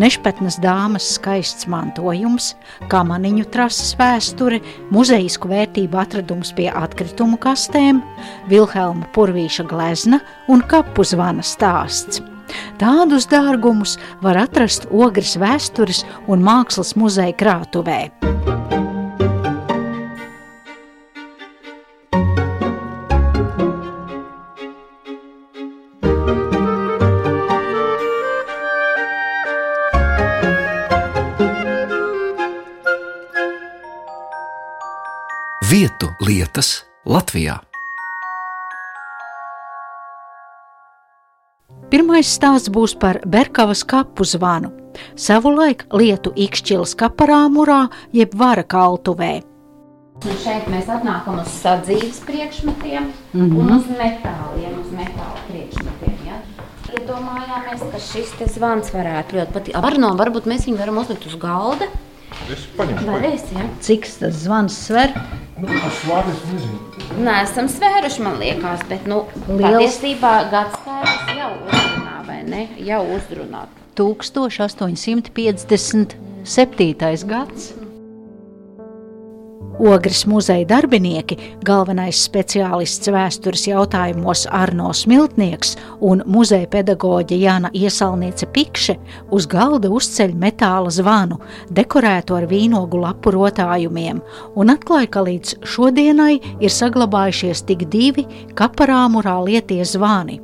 Nešpatnas dāmas skaists mantojums, kamaniņu trases vēsture, muzejisku vērtību atradums pie atkritumu kastēm, Vilhelma Purvīša glezna un kapu zvana stāsts. Tādus dārgumus var atrast Ogres vēstures un mākslas muzeja krātuvē. Latvijā. Pirmais stāsts būs par Berkavas kapu zvanu. Savulaik lietu ikšķilas kaparāmurā jeb vara kaltuvē. Un šeit mēs atnākam uz sadzīves priekšmetiem mm -hmm. un uz metāliem, uz metāla priekšmetiem. Ja? Iedomājāmies, ka šis zvans varētu ļoti. Arno, varbūt mēs viņu varam uzlikt uz galda. Es paņemšu. Varēs, ja? Cik tas zvans sver? Nu, tas svārs nezinu. Nē, esam svēruši, man liekas, bet nu, Liels. patiesībā gadsimts jau uzrunā, vai ne? Jau uzrunā. 1857. gads. Ogres muzeja darbinieki, galvenais speciālists vēstures jautājumos Arno Smiltnieks un muzeja pedagoģe Jāna Iesalniece Pikše uz galda uzceļ metāla zvanu, dekorētu ar vīnogu lapu rotājumiem, un atklāja, ka līdz šodienai ir saglabājušies tik divi kaparāmurā lietie zvani.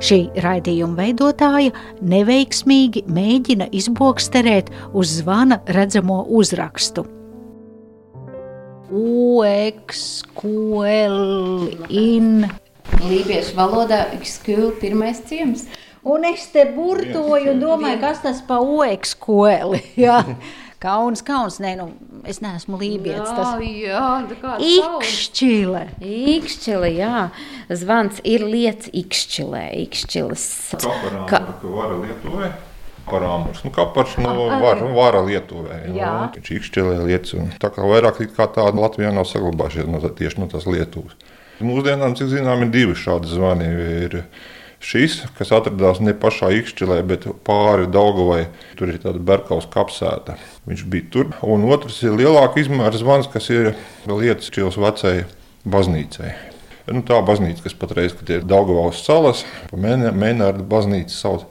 Šī raidījuma veidotāja neveiksmīgi mēģina izboksterēt uz zvana redzamo uzrakstu. UXQLIN. Lībiešu valodā skūl pirmais ciems. Un es te burtoju un domāju, kas tas pa UXQL. Jā. Kauns, kauns, nē, nu, es neesmu lībietis. Tas jā, tā kā ikšķile. Ikšķile, jā. Zvans ir lietas ikšķilē, ikšķiles. Kaparām, Ka- ka vara Lietuvē. Parāmurs, nu kapars, nu, var, vara Lietuvē. Viņš ikšķelē lietas, tā kā vairāk kā tāda Latvijā nav saglabājušies no, tā- tieši no tās Lietuvas. Mūsdienām, cik zinām, ir divi šādi zvani. Ir šis, kas atradās ne pašā ikšķelē, bet pāri Daugavai, tur ir tāda Berkaus kapsēta. Viņš bija tur. Un otrs ir lielāka izmēra zvans, kas ir lietas čils vecai baznīcai. Nu, tā baznīca, kas patreiz ir Daugavas salas, Mēnārda baznīca sauc.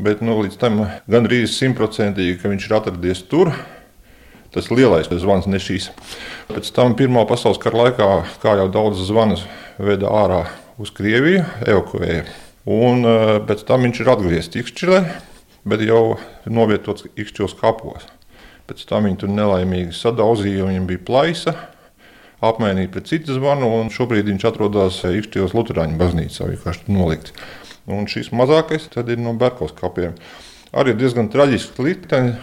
Bet nu, līdz tam gandrīz simtprocentīgi, ka viņš ir atradies tur. Tas lielais zvans, ne šīs. Pēc tam Pirmā pasaules kara laikā, kā jau daudz zvanus, veda ārā uz Krieviju, evakuēja. Un eh, pēc tam viņš ir atgriezts Ikšķilē, bet jau novietots Ikšķilos kapos. Pēc tam viņi tur nelaimīgi sadauzīja, viņam bija plaisa, apmainīja pret citu zvanu, un šobrīd viņš atrodas Ikšķilos Lutāņu baznīcā, vienkārši nolikts. Un šis mazākais ir no Berkovas kapiem. Arī diezgan traģiski likteņi.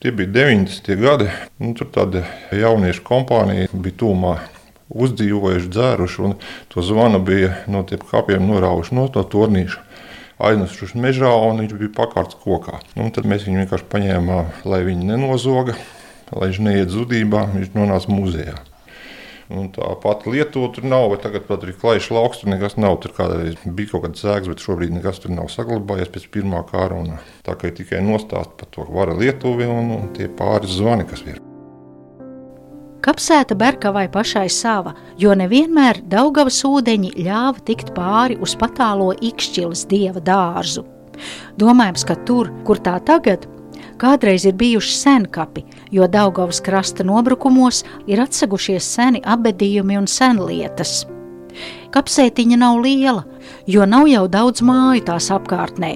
Tie bija 90. gadi. Nu, tur tāda jauniešu kompānija bija tūmā uzdzīvojuši, dzēruši, un to zvanu bija no tiem kapiem norauši no to tornīša. Aiznesuši mežā, un viņš bija pakārts kokā. Nu, tad mēs viņu vienkārši paņēmām, lai viņu nenozoga, lai viņš neiet zudībā. Viņš nonāca muzejā. Un tā pati Lietuva tur nav, vai tagad pat ir klajš lauks, tur nekas nav. Tur kādreiz bija kaut kāds sēks, bet šobrīd nekas tur nav saglabājies pēc pirmā kara. Un tā kā tikai nostāst par to vara Lietuvi un, un tie pāris zvani, kas ir. Kapsēta Berkavai pašai sava, jo nevienmēr Daugavas ūdeņi ļāva tikt pāri uz patālo ikšķilas dieva dārzu. Domājams, ka tur, kur tā tagad, kādreiz ir bijuši senkapi, jo Daugavas krasta nobrukumos ir atsegušies seni abedījumi un senlietas. Kapsētiņa nav liela, jo nav jau daudz māju tās apkārtnē.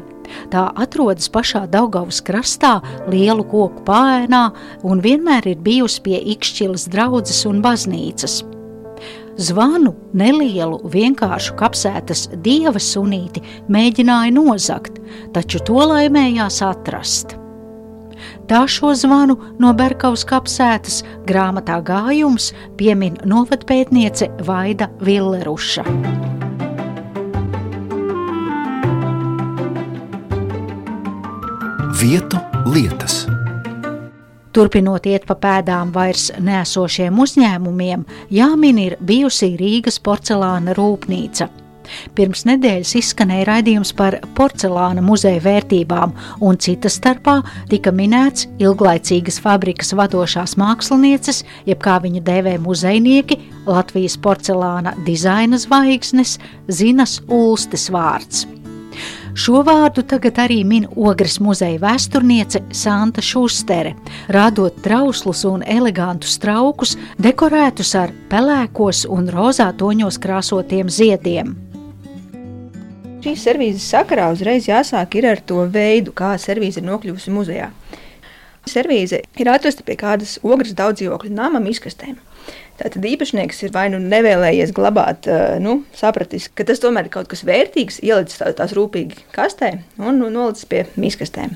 Tā atrodas pašā Daugavas krastā, lielu koku pāēnā un vienmēr ir bijusi pie Ikšķilas draudzes un baznīcas. Zvanu nelielu, vienkāršu kapsētas dieva sunīti mēģināja nozagt, taču to laimējās atrast. Tā šo zvanu no Berkavas kapsētas grāmatā gājums piemin novadpētniece Vaida Villeruša. Vietu lietas. Turpinot iet pa pēdām vairs nesošiem uzņēmumiem, jāmin ir bijusī Rīgas porcelāna rūpnīca. Pirms nedēļas izskanēja raidījums par porcelāna muzeja vērtībām, un citas starpā tika minēts ilglaicīgas fabrikas vadošās mākslinieces, jeb kā viņu dēvē muzejnieki, Latvijas porcelāna dizaina zvaigznes Zinas Ulstes vārds. Šo vārdu tagad arī min Ogres muzeja vēsturniece Santa Šustere, radot trauslus un elegantus traukus, dekorētus ar pelēkos un rozā toņos krāsotiem ziediem. Šīs servīzes sakarā uzreiz jāsāk ar to veidu, kā servīze ir nokļuvusi muzejā. Servīze ir atrasta pie kādas ogres daudzdzīvokļu nama izkastēm. Tātad īpašnieks ir vai nu nevēlējies glabāt, nu, sapratis, ka tas tomēr ir kaut kas vērtīgs, ielicis tās rūpīgi kastē un nu, nolicis pie miskastēm.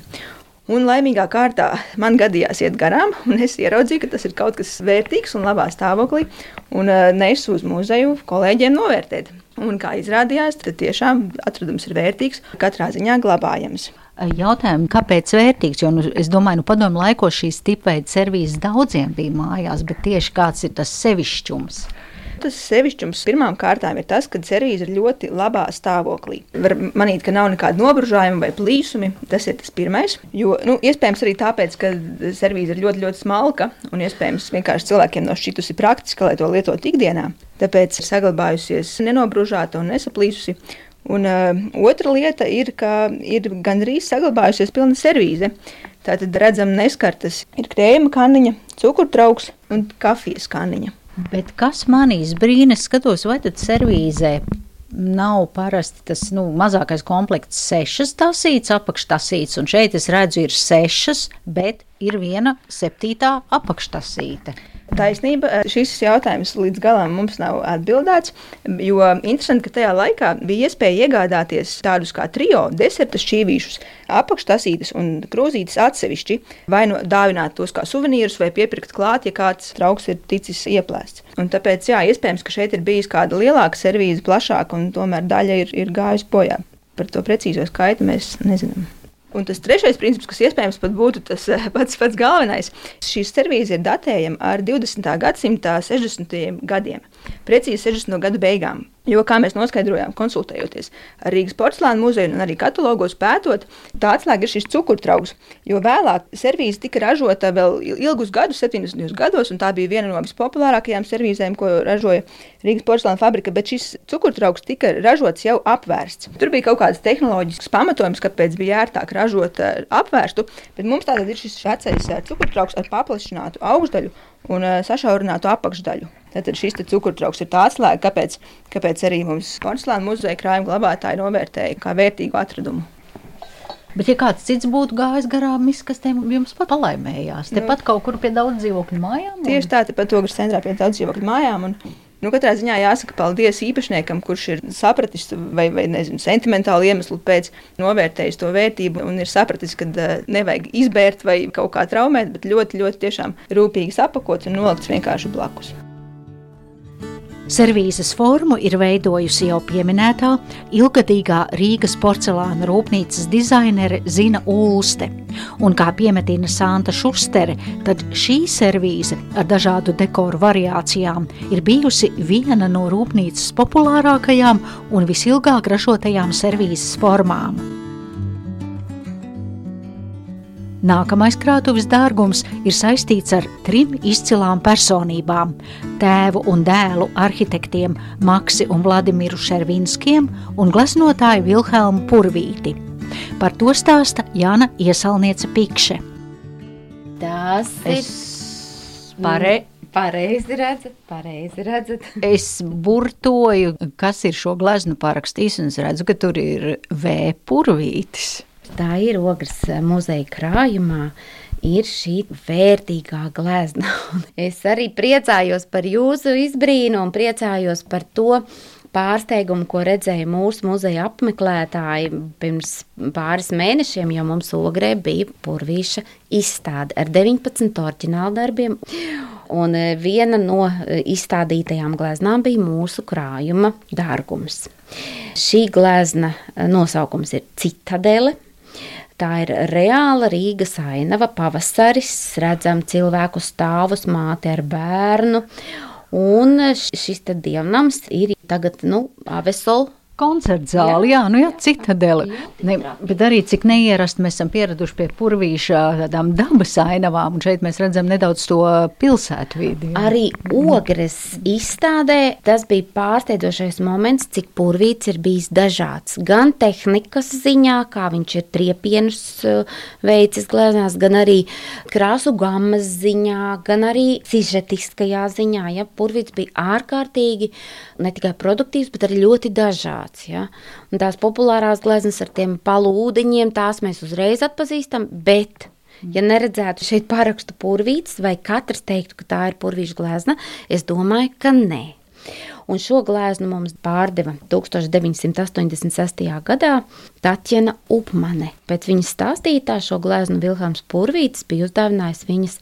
Un laimīgā kārtā man gadījās iet garām, un es ieraudzīju, ka tas ir kaut kas vērtīgs un labā stāvoklī, un nesu uz muzeju kolēģiem novērtēt. Un kā izrādījās, tad tiešām atradums ir vērtīgs, katrā ziņā glabājams jautājumu, kāpēc vērtīgs. Jo nu, es domāju, nu, padomu laikos šīs tipveida servīzes daudziem bija mājās, bet tieši kāds ir tas sevišķums. Tas sevišķums pirmām kārtām ir tas, ka servīze ir ļoti labā stāvoklī. Var manīt, ka nav nekāda nobružājuma vai plīsumi. Tas ir tas pirmais. Jo, nu, iespējams, arī tāpēc, ka servīze ir ļoti, ļoti smalka un iespējams vienkārši cilvēkiem nav šķitusi praktiska, lai to lietotu ikdienā. Tāpēc ir saglabājusies nenobružāta un nesaplīsusi. Un uh, otra lieta ir, ka ir gandrīz saglabājusies pilna servīze. Tātad redzam, neskartas ir krējuma kaniņa, cukurtrauks un kafijas kaniņa. Bet kas manīs brīnās, skatos, vai tad servīzē nav parasti tas nu, mazākais komplekts, sešas tasītas, apakštasītas, un šeit es redzu, ir sešas, bet ir viena septītā apakštasīta. Taisnība, eh, šis jautājums līdz galam mums nav atbildēts, jo interesanti, ka tajā laikā bija iespēja iegādāties tādus kā trio deserta šķīvīšus, apakštasītes un krūzītes atsevišķi, vai nu dāvināt tos kā suvenīrus, vai piepirkt klāt, ja kāds trauks ir ticis ieplēsts. Un tāpēc, jā, iespējams, ka šeit ir bijis kāda lielāka servīze, plašāka, un tomēr daļa ir, ir gājusi bojā. Par to precīzo skaitu mēs nezinām. Un tas trešais princips, kas iespējams pat būtu tas eh, pats, pats galvenais, šī servīze ir datējama ar 20. gadsimta 60. gadiem, precīzi 60. gadu beigām. Jo, kā mēs noskaidrojām, konsultējoties ar Rīgas porcelāna muzeju un arī katalogos pētot, tā atslēga ir šis cukurtrauks. Jo vēlāk servīze tika ražota vēl ilgus gadus, 70. gados, un tā bija viena no vispopulārākajām servīzēm, ko ražoja Rīgas porcelāna fabrika. Bet šis cukurtrauks tika ražots jau apvērsts. Tur bija kaut kāds tehnoloģisks pamatojums, kāpēc bija ērtāk ražot eh, apvērstu, bet mums tātad ir šis vecais eh, cukurtrauks ar paplašinātu augšdaļu un eh, sašaurinātu apakšdaļu. Tad šis cukurtrauks ir tāds slēdz, kāpēc, kāpēc arī mums porcelāna muzeja krājuma glabātāji novērtēja kā vērtīgu atradumu. Bet, ja kāds cits būtu gājis garām izkastēm, jums pat palaimējās. Tepat nu, kaut kur pie daudz dzīvokļu mājām? Un... Tieši tā, tepat ogres centrā pie daudz dzīvokļu mājām. Un... Nu, katrā ziņā jāsaka paldies īpašniekam, kurš ir sapratis vai, vai nezinu, sentimentālu iemeslu pēc novērtējis to vērtību un ir sapratis, ka uh, nevajag izbērt vai kaut kā traumēt, bet ļoti, ļoti tiešām rūpīgi sapakot un nolikts vienkārši blakus. Servīzes formu ir veidojusi jau pieminētā ilgadīgā Rīgas porcelāna rūpnīcas dizainere Zina Ulste. Un kā piemetina Santa Šustere, tad šī servīze ar dažādu dekoru variācijām ir bijusi viena no rūpnīcas populārākajām un visilgāk ražotajām servīzes formām. Nākamais krātuves dārgums ir saistīts ar trim izcilām personībām - tēvu un dēlu arhitektiem Maksi un Vladimiru Šervinskiem un gleznotāju Vilhelmu Purvīti. Par to stāsta Jāna Iesalniece Pikše. Tas ir pare... Pareizi redzat, pareizi redzat. es burtoju, kas ir šo gleznu parakstījis, un es redzu, ka tur ir V. Purvītis. Tā ir ogres eh, muzeja krājumā. Ir šī vērtīgā glezna. es arī priecājos par jūsu izbrīnu un priecājos par to, pārsteigumu, ko redzēja mūsu muzeja apmeklētāji pirms pāris mēnešiem, jo mums ogrē bija purvīša izstāde ar 19 oriģinālu darbiem. Un eh, viena no eh, izstādītajām gleznām bija mūsu krājuma dārgums. Šī glezna nosaukums ir Citadele. Tā ir reāla Rīgas ainava, pavasaris, redzam cilvēku stāvus, māte ar bērnu. Un šis dievnams ir tagad, nu, Avesola koncerta zāli, jā, nu jā, citadeli. Ne, bet arī cik neierasti mēs esam pieraduši pie purvīša tādām dabas ainavām, un šeit mēs redzam nedaudz to pilsētu vidi. Jā. Arī ogres izstādē tas bija pārsteidzošais moments, cik purvīts ir bijis dažāds. Gan tehnikas ziņā, kā viņš ir triepienus uh, veicis glezniecībā, gan arī krāsu gammas ziņā, gan arī sižetiskajā ziņā. Ja, purvīts bija ārkārtīgi ne tikai produktīvs, bet arī ļoti dažāds. Ja? Un tās populārās gleznas ar tiem palūdeņiem, tās mēs uzreiz atpazīstam, bet Ja neredzētu šeit parakstu purvītis, vai katrs teiktu, ka tā ir purvīša glezna, es domāju, ka nē. Un šo gleznu mums pārdeva 1986. gadā Tatjana Upmane. Pēc viņas stāstītā šo gleznu Vilhelms Purvītis bija uzdāvinājis viņas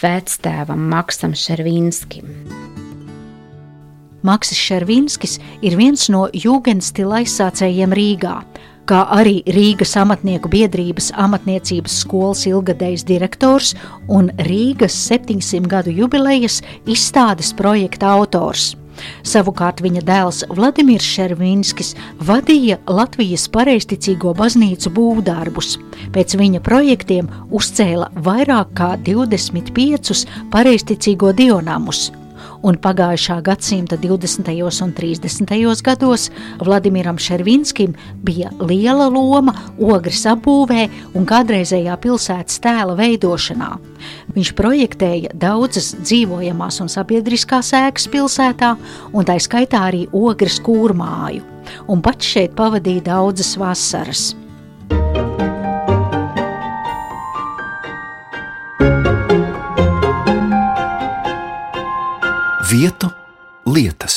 vectēvam Maksam Šervīnskim. Maksis Šervinskis ir viens no jūgenstila aizsācējiem Rīgā, kā arī Rīgas amatnieku biedrības amatniecības skolas ilgadējs direktors un Rīgas 700 gadu jubilejas izstādes projekta autors. Savukārt viņa dēls Vladimirs Šervīnskis vadīja Latvijas pareizticīgo baznīcu būvdarbus. Pēc viņa projektiem uzcēla vairāk kā 25 pareizticīgo dionamus – un pagājušā gadsimta 20. un 30. gados Vladimiram Šervinskim bija liela loma ogres apbūvē un kādreizējā pilsētas tēla veidošanā. Viņš projektēja daudzas dzīvojamās un sabiedriskās ēkas pilsētā, un tā skaitā arī ogres kūrmāju, un pats šeit pavadīja daudzas vasaras. Vietu lietas.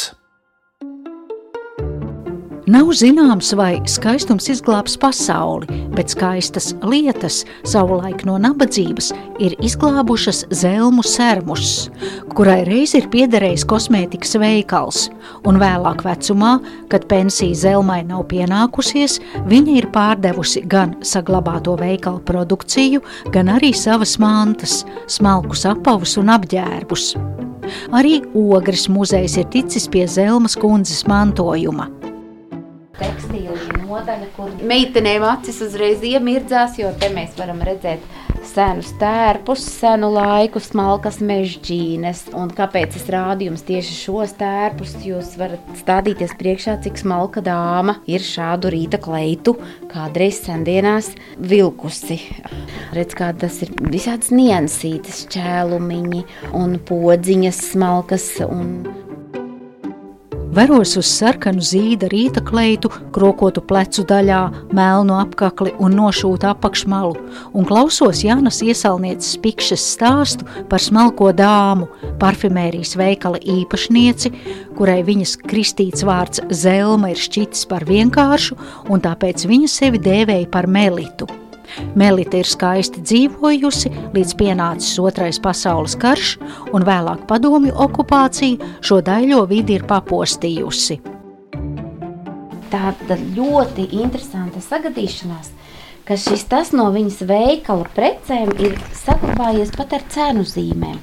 Nav zināms, vai skaistums izglābs pasauli, bet skaistas lietas savulaik no nabadzības ir izglābušas Zelmu Sermus, kurai reiz ir piederējis kosmētikas veikals, un vēlāk vecumā, kad pensija Zelmai nav pienākusies, viņa ir pārdevusi gan saglabāto veikalu produkciju, gan arī savas mantas, smalkus apavus un apģērbus. Arī Ogres muzejs ir ticis pie Zelmas kundzes mantojuma. Tekstīlija nodaļa, kur meitenēm acis uzreiz iemirdzās, jo te mēs varam redzēt senus tērpus, senu laiku, smalkas mežģīnes. Un kāpēc es rādu jums tieši šos tērpus? Jūs varat stādīties priekšā, cik smalka dāma ir šādu rīta kleitu kādreiz sendienās vilkusi. Redz, kā tas ir visāds niansītas, čēlumiņi un podziņas smalkas un Veros uz sarkanu zīda rīta kleitu, krokotu plecu daļā, melnu apakli un nošūtu apakšmalu, un klausos Jānas iesalnieces pikšas stāstu par smalko dāmu, parfimērijas veikala īpašnieci, kurai viņas kristīts vārds Zelma ir šķitis par vienkāršu, un tāpēc viņa sevi dēvēja par Melitu. Melita ir skaisti dzīvojusi, līdz pienācis Otrais pasaules karš, un vēlāk padomju okupācija šo daļo vidi ir papostījusi. Tāda ļoti interesanta sagadīšanās, ka šis tas no viņas veikala precēm ir saglabājies pat ar cenu zīmēm.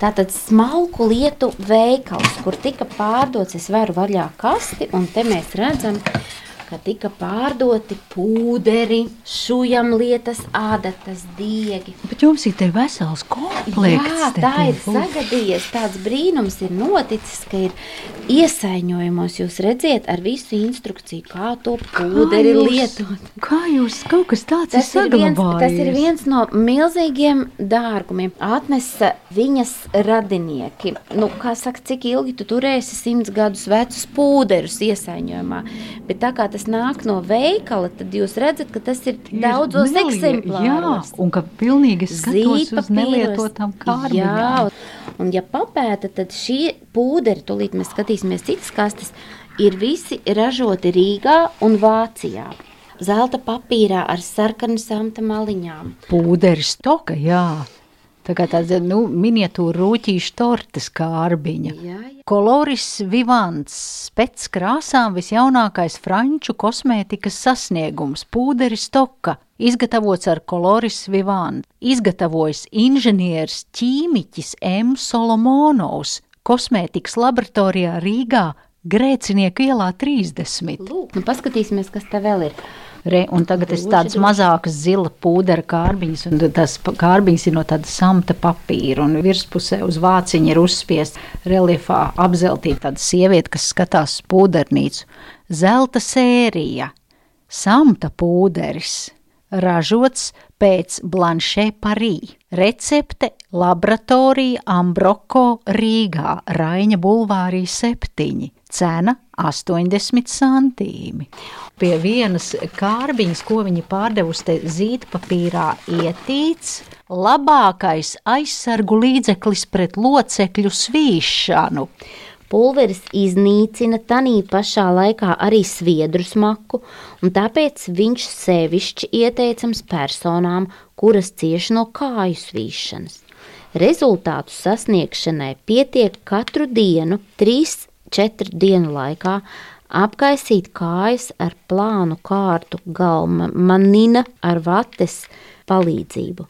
Tātad smalku lietu veikals, kur tika pārdots, es varu vaļā kasti, un te mēs redzam, ka ka tika pārdoti pūderi, šujamlietas, ādatas, diegi. Bet jums ir te vesels komplekts. Jā, tā ir sagadījies, tāds brīnums ir noticis, ka ir iesaiņojumos jūs redziet ar visu instrukciju, kā to pūderi kā jūs, lietot. Kā jūs kaut kas tāds tas ir viens, Tas ir viens no milzīgiem dārgumiem. Atnesa viņas radinieki. Nu, kā saka, cik ilgi tu turēsi simts gadus vecus pūderus iesaiņojumā. Bet tā kā tas nāk no veikala, tad jūs redzat, ka tas ir daudzos eksemplāros. Jā, un ka pilnīgi skatos uz nelietotām kārbiņām. Jā, un ja papēta, tad šī pūderi, tūlīt mēs skatīsimies citas kastes, ir visi ražoti Rīgā un Vācijā. Zelta papīrā ar sarkanu samta maliņām. Pūderis toka, jā. Tā kā tāda nu, miniatūra rūtīša tortes kārbiņa. Jā, jā. Koloris Vivants, pēc krāsām visjaunākais franču kosmētikas sasniegums - pūderis toka, izgatavots ar Koloris Vivants, izgatavojis inženieris ķīmiķis M. Solomonovs kosmētikas laboratorijā Rīgā Grēcinieku ielā 30. Lūk, nu paskatīsimies, kas te vēl ir. Re, un tagad ir Droši, tādas mazākas zila pūdera kārbiņas, un tas pa- kārbiņas ir no tāda samta papīra. Un virspusē uz vāciņa ir uzspiests reliefā apzeltīta tāda sieviete, kas skatās pūdernīcu. Zelta sērija, samta pūderis, ražots pēc Blanche Paris. Recepte laboratorija Ambroko Rīgā, Raņa Bulvārī 7. Cena 80 centīmi. Pie vienas kārbiņas, ko viņi pārdevusi te zīdpapīrā, ietīts labākais aizsargu līdzeklis pret locekļu svīšanu. Pulveris iznīcina tanī pašā laikā arī sviedru smaku, un tāpēc viņš sevišķi ieteicams personām, kuras cieš no kāju svīšanas. Rezultātu sasniegšanai pietiek katru dienu, 3-4 dienu laikā, apkaisīt kājas ar plānu kārtu galma manina ar vates palīdzību.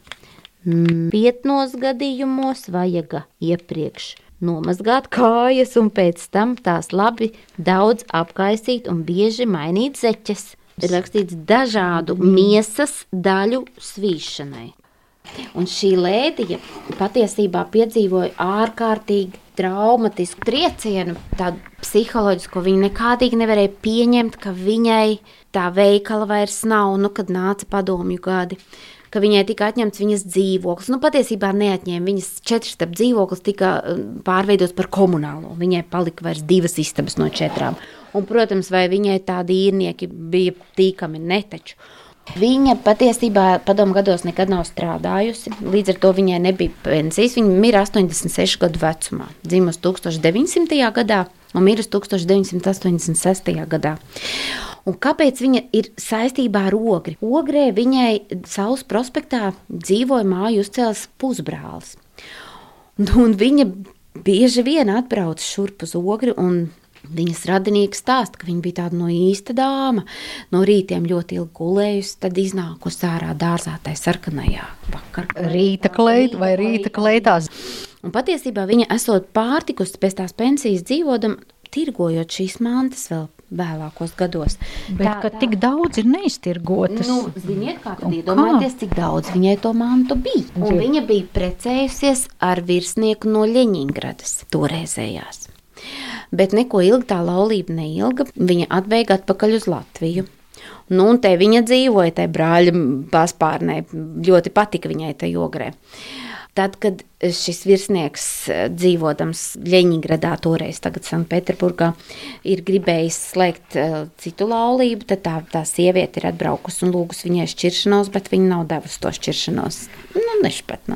Pietnos gadījumos vajag iepriekš nomazgāt kājas, un pēc tam tās labi daudz apkaisīt un bieži mainīt zeķes. Ir rakstīts dažādu miesas daļu svīšanai. Un šī lēdija patiesībā piedzīvoja ārkārtīgi traumatisku triecienu, tādu psiholoģisku. Viņa nekādīgi nevarēja pieņemt, ka viņai tā veikala vairs nav, nu, kad nāca padomju gadi. Ka viņai tika atņemts viņas dzīvoklis. Nu, patiesībā neatņēma. Viņas četrstab dzīvoklis tika um, pārveidots par komunālo. Viņai palika vairs divas istabas no četrām. Un, protams, vai viņai tādi īrnieki bija tīkami, ne taču. Viņa patiesībā padomu gados nekad nav strādājusi. Līdz ar to viņai nebija pensijas. Viņa mirra 86 gadu vecumā. Dzimusi 1900. gadā un mirusi 1986. gadā. Un kāpēc viņa ir saistībā ar ogri? Ogrē viņai Saules prospektā dzīvoja māju uzcēlis pusbrālis. Un, un viņa bieži vien atbrauc šurp uz ogri. Viņas radinieki stāsta, ka viņa bija tāda no īsta dāma. No rītiem ļoti ilgi gulējusi, tad iznākusi ārā dārzā, tai sarkanajā vakarā. Rīta kleita vai rīta kleitās. Un patiesībā viņa esot pārtikusi pēc tās pensijas dzīvodam, tirgojot šīs mantas vēl vēlākos gados. Bet tā, tik daudz ir neiztirgotas. Nu, ziniet, kā tad iedomājieties, cik daudz viņai to mantu bija. Un viņa bija precējusies ar virsnieku no Ļeņingradas toreizējās. Bet neko ilgi tā laulība neilga. Viņa atbēga atpakaļ uz Latviju. Nu, un te viņa dzīvoja, te brāļa paspārnē. Ļoti patika viņai te jogrē. Tad, kad šis virsnieks eh, dzīvodams Ļeņģeradā, toreiz Sanktpēterburgā, ir gribējis slēgt uh, citu laulību, tad tā, tā sieviete ir atbraukusi un lūgusi viņai šķiršanos, bet viņa nav devusi to šķiršanos. Nu, nešpat,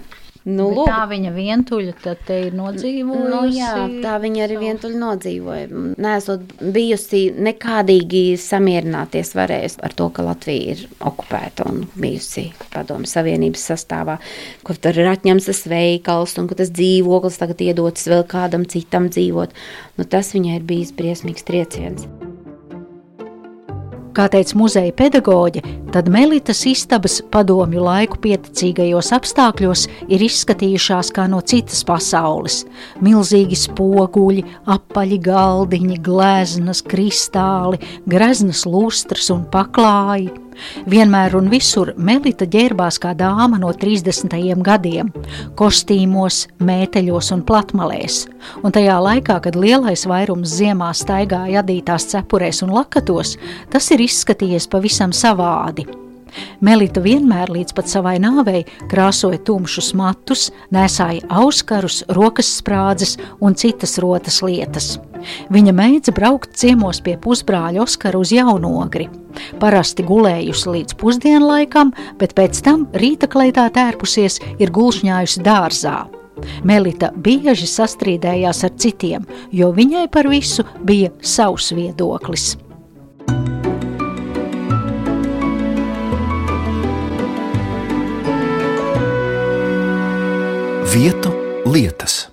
nu. Bet tā viņa vientuļa tad te ir nodzīvojusi. Nu, jā, tā viņa arī vientuļi nodzīvoja. Nesot bijusi nekādīgi samierināties varējusi ar to, ka Latvija ir okupēta un bijusi padomu savienības sastāvā, kur tur ir atņemts tas veikals un ka tas dzīvoklis tagad iedots vēl kādam citam dzīvot. Nu, tas viņai ir bijis briesmīgs trieciens. Kā teica muzeja pedagoģe, tad Melitas istabas padomju laiku pieticīgajos apstākļos ir izskatījušās kā no citas pasaules. Milzīgi spoguļi, apaļi galdiņi, gleznas, kristāli, greznas lustras un paklāji. Vienmēr un visur Melita ģērbās kā dāma no 30. gadiem, kostīmos, mēteļos un platmalēs. Un tajā laikā, kad lielais vairums ziemā staigāja adītās cepurēs un lakatos, tas ir izskatījies pavisam savādi. Melita vienmēr līdz pat savai nāvei krāsoja tumšus matus, nesāja auskarus, rokas sprādzes un citas rotas lietas. Viņa meidza braukt ciemos pie pusbrāļa Oskara uz jaunogri. Parasti gulējusi līdz pusdienlaikam, bet pēc tam rīta kleitā tērpusies ir gulšņājusi dārzā. Melita bieži sastrīdējās ar citiem, jo viņai par visu bija savs viedoklis. Vietu lietas.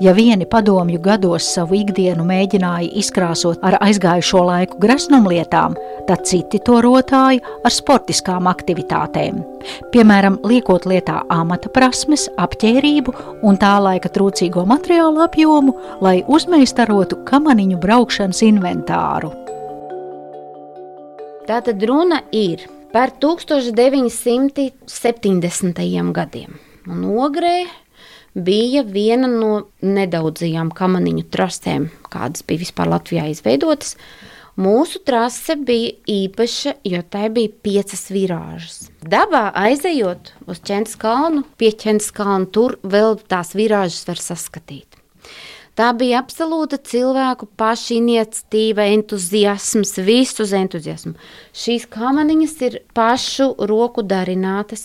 Ja vieni padomju gados savu ikdienu mēģināja izkrāsot ar aizgājušo laiku graznumlietām, tad citi to rotāja ar sportiskām aktivitātēm. Piemēram, liekot lietā amata prasmes, apģērību un tā laika trūcīgo materiālu apjomu, lai uzmeistarotu kamaniņu braukšanas inventāru. Tātad runa ir par 1970. gadiem. Un ogrē bija viena no nedaudzajām kamaniņu trasēm, kādas bija vispār Latvijā izveidotas. Mūsu trase bija īpaša, jo tai bija piecas virāžas. Dabā aizejot uz Čēnas kalnu, pie Čēnas kalna, tur vēl tās virāžas var saskatīt. Tā bija absolūta cilvēku pašiniciatīva, entuziasms, visus entuziasmu. Šīs kamaniņas ir pašu roku darinātas,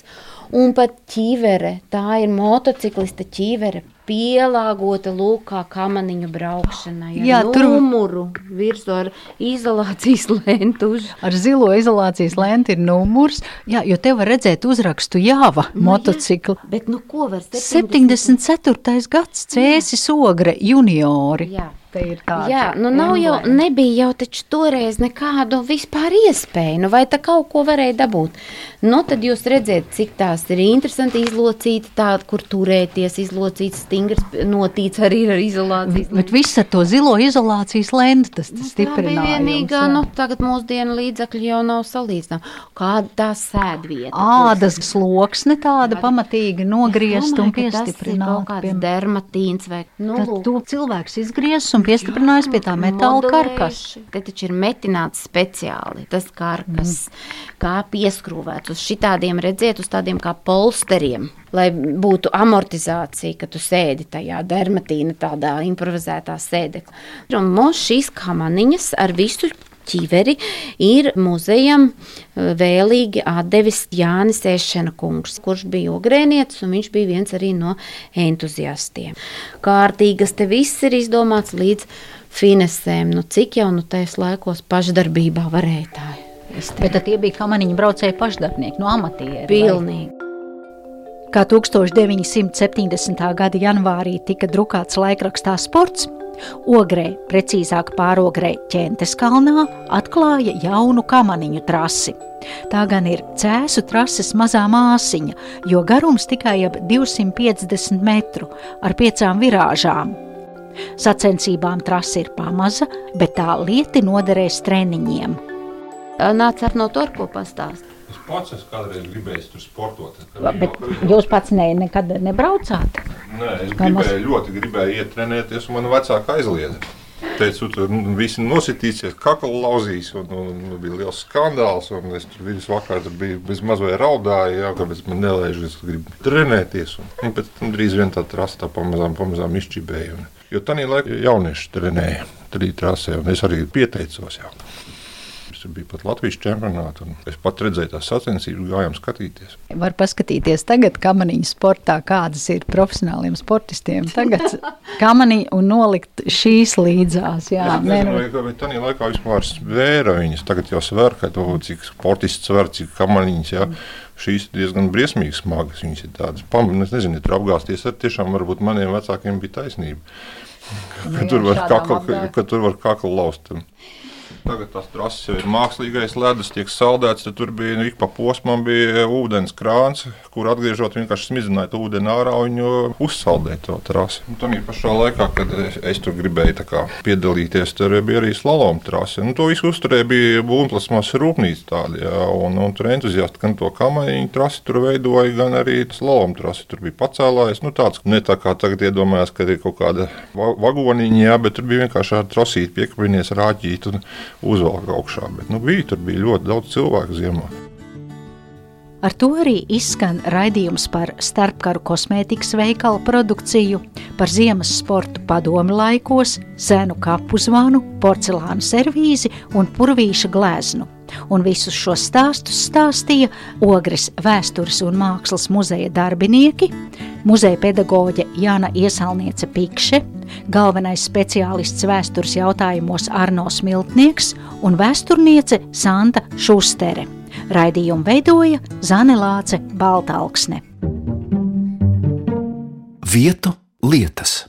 un pat ķīvere, tā ir motociklista ķīvere, pielāgota lūk, kā kamaniņu braukšanai. Jā, tur- numuru virsū ar izolācijas lentu. Ar zilo izolācijas lenti ir numurs, jā, jo te var redzēt uzrakstu Jāva motocikla. Bet nu ko var 74. gads Cēsis Ogre juniori. Jā. Te ir tāds Jā, nu nav jau, nebija jau taču toreiz nekādu vispār iespēju, nu vai tā kaut ko varēja dabūt. Nu tad jūs redzēt, cik tās ir interesanti izlocīti, tādi, kur turēties, izlocīts, stingrs, notīts arī ar izolācijas. Bet viss ar to zilo izolācijas lenti tas, tas Nu, Tā bija stiprinājums. vienīgā, jā. nu, tagad mūsdienu līdzekļi jau nav salīdzināmi. Kāda tā sēdvieta? Ādas sloksne tāda pamatīgi nogriezta un Kaut piestiprināta. kāds pie- dermatīns vai nu, Tad lūk. to cilvēks izgriezis un piestiprinājis pie tā metāla karkas. Te taču ir metināts speciāli tas karkas, mm. kā pieskrūvēts uz šitādiem, redziet, uz tādiem kā polsteriem, lai būtu amortizācija, ka tu sēdi tajā dermatīna tādā improvizētā sēdeklā. Un mums šīs kamaniņas ar visu ķiveri ir muzejam eh, vēlīgi atdevis Jānis Ešena kungs, kurš bija ogrēnietis, un viņš bija viens arī no entuziastiem. Kārtīgas te viss ir izdomāts līdz finesēm, nu cik jau nu tais laikos pašdarbībā varēja tā. Bet tie bija kamaniņu braucēji pašdarbnieki, no amatieriem. vai? Pilnīgi. Kā 1970. gada janvārī tika drukāts laikrakstā Sports, Ogrē, precīzāk pārogrē ķentes kalnā, atklāja jaunu kamaniņu trasi. Tā gan ir cēsu trases mazā māsiņa, jo garums tikai ap 250 metru ar piecām virāžām. Sacensībām trase ir pamaza, bet tā lieti noderēs treniņiem. Nāc ar no to, ko pastāst. Es pats esmu kādreiz gribējis tur sportot. Bet jūs pats ne, nekad nebraucāt? Nē, es Vai gribēju, ļoti gribēju iet trenēties, un man vecāka aizliedza. Teicu, tur nu, visi nositīsies, kakla lauzīs, un, un, un bija liels skandāls. Es tur visu vakaru tur biju bez mazliet raudāju, jā, kāpēc man nelaiž, es gribu trenēties. Un, un pēc tam drīz vien tā trasa tā pamazām, pamazām izčibēja. Un, jo tajā laikā jaunieši trenēja trīs trasē, un es arī pieteicos. Jā. Biju pat Latvijas čempionātā, un es pat redzēju tās sacensības, gājām skatīties. Var paskatīties tagad, kamaniņu sportā, kādas ir profesionāliem sportistiem. Tagad kamaniņu un nolikt šīs līdzās. Jā, Es nezinu, nu, vai- vai tajā laikā vispār svēra viņas. Tagad jau svēra, ka to, cik sportists svēra, cik kamaniņas. Jā. Šīs ir diezgan briesmīgi smagas. Viņas ir tādas pamatas, es nezinu, tur apgāzties ar tiešām varbūt maniem vecākiem bija taisnība. Ka, Nu ka, jā, tur var kaklu, ka, ka tur var kaklu laust. Tagad tas trases jau ir mākslīgais ledus, tiek saldēts. Tur bija nu, ik pa posmam bija ūdens krāns, kur atgriežot vienkārši smidzināt ūdeni ārā un uzsaldēt to trasi. Un Tajā pašā laikā, kad es, es tur gribēju kā piedalīties, tur bija arī slalom trase. Nu, to visu uzturēja bija būvplasmas rūpnīca tāda, jā, un, un tur entuziasti gan to kamaiņu trasi tur veidoja, gan arī slalom trasi. Tur bija pacēlājs, nu tāds, ne tā kā tagad iedomājās, ka ir kaut kāda va vagoniņa, jā, bet tur bija vienkārši ar trosīti piekabinies, rāķīt un uzvelk augšā. Bet, nu, bija, tur bija ļoti daudz cilvēku ziemā. Ar to arī izskan raidījums par starpkaru kosmētikas veikalu produkciju, par ziemas sportu padomi laikos, senu kapu zvanu, porcelāna servīzi un purvīša gleznu. Un visus šos stāstus stāstīja Ogres vēstures un mākslas muzeja darbinieki, muzeja pedagoģe Jāna Iesalniece Pikše, galvenais speciālists vēstures jautājumos Arno Smiltnieks un vēsturniece Santa Šustere. Raidījumu veidoja Zane Lāce Baltalksne. Vietu lietas.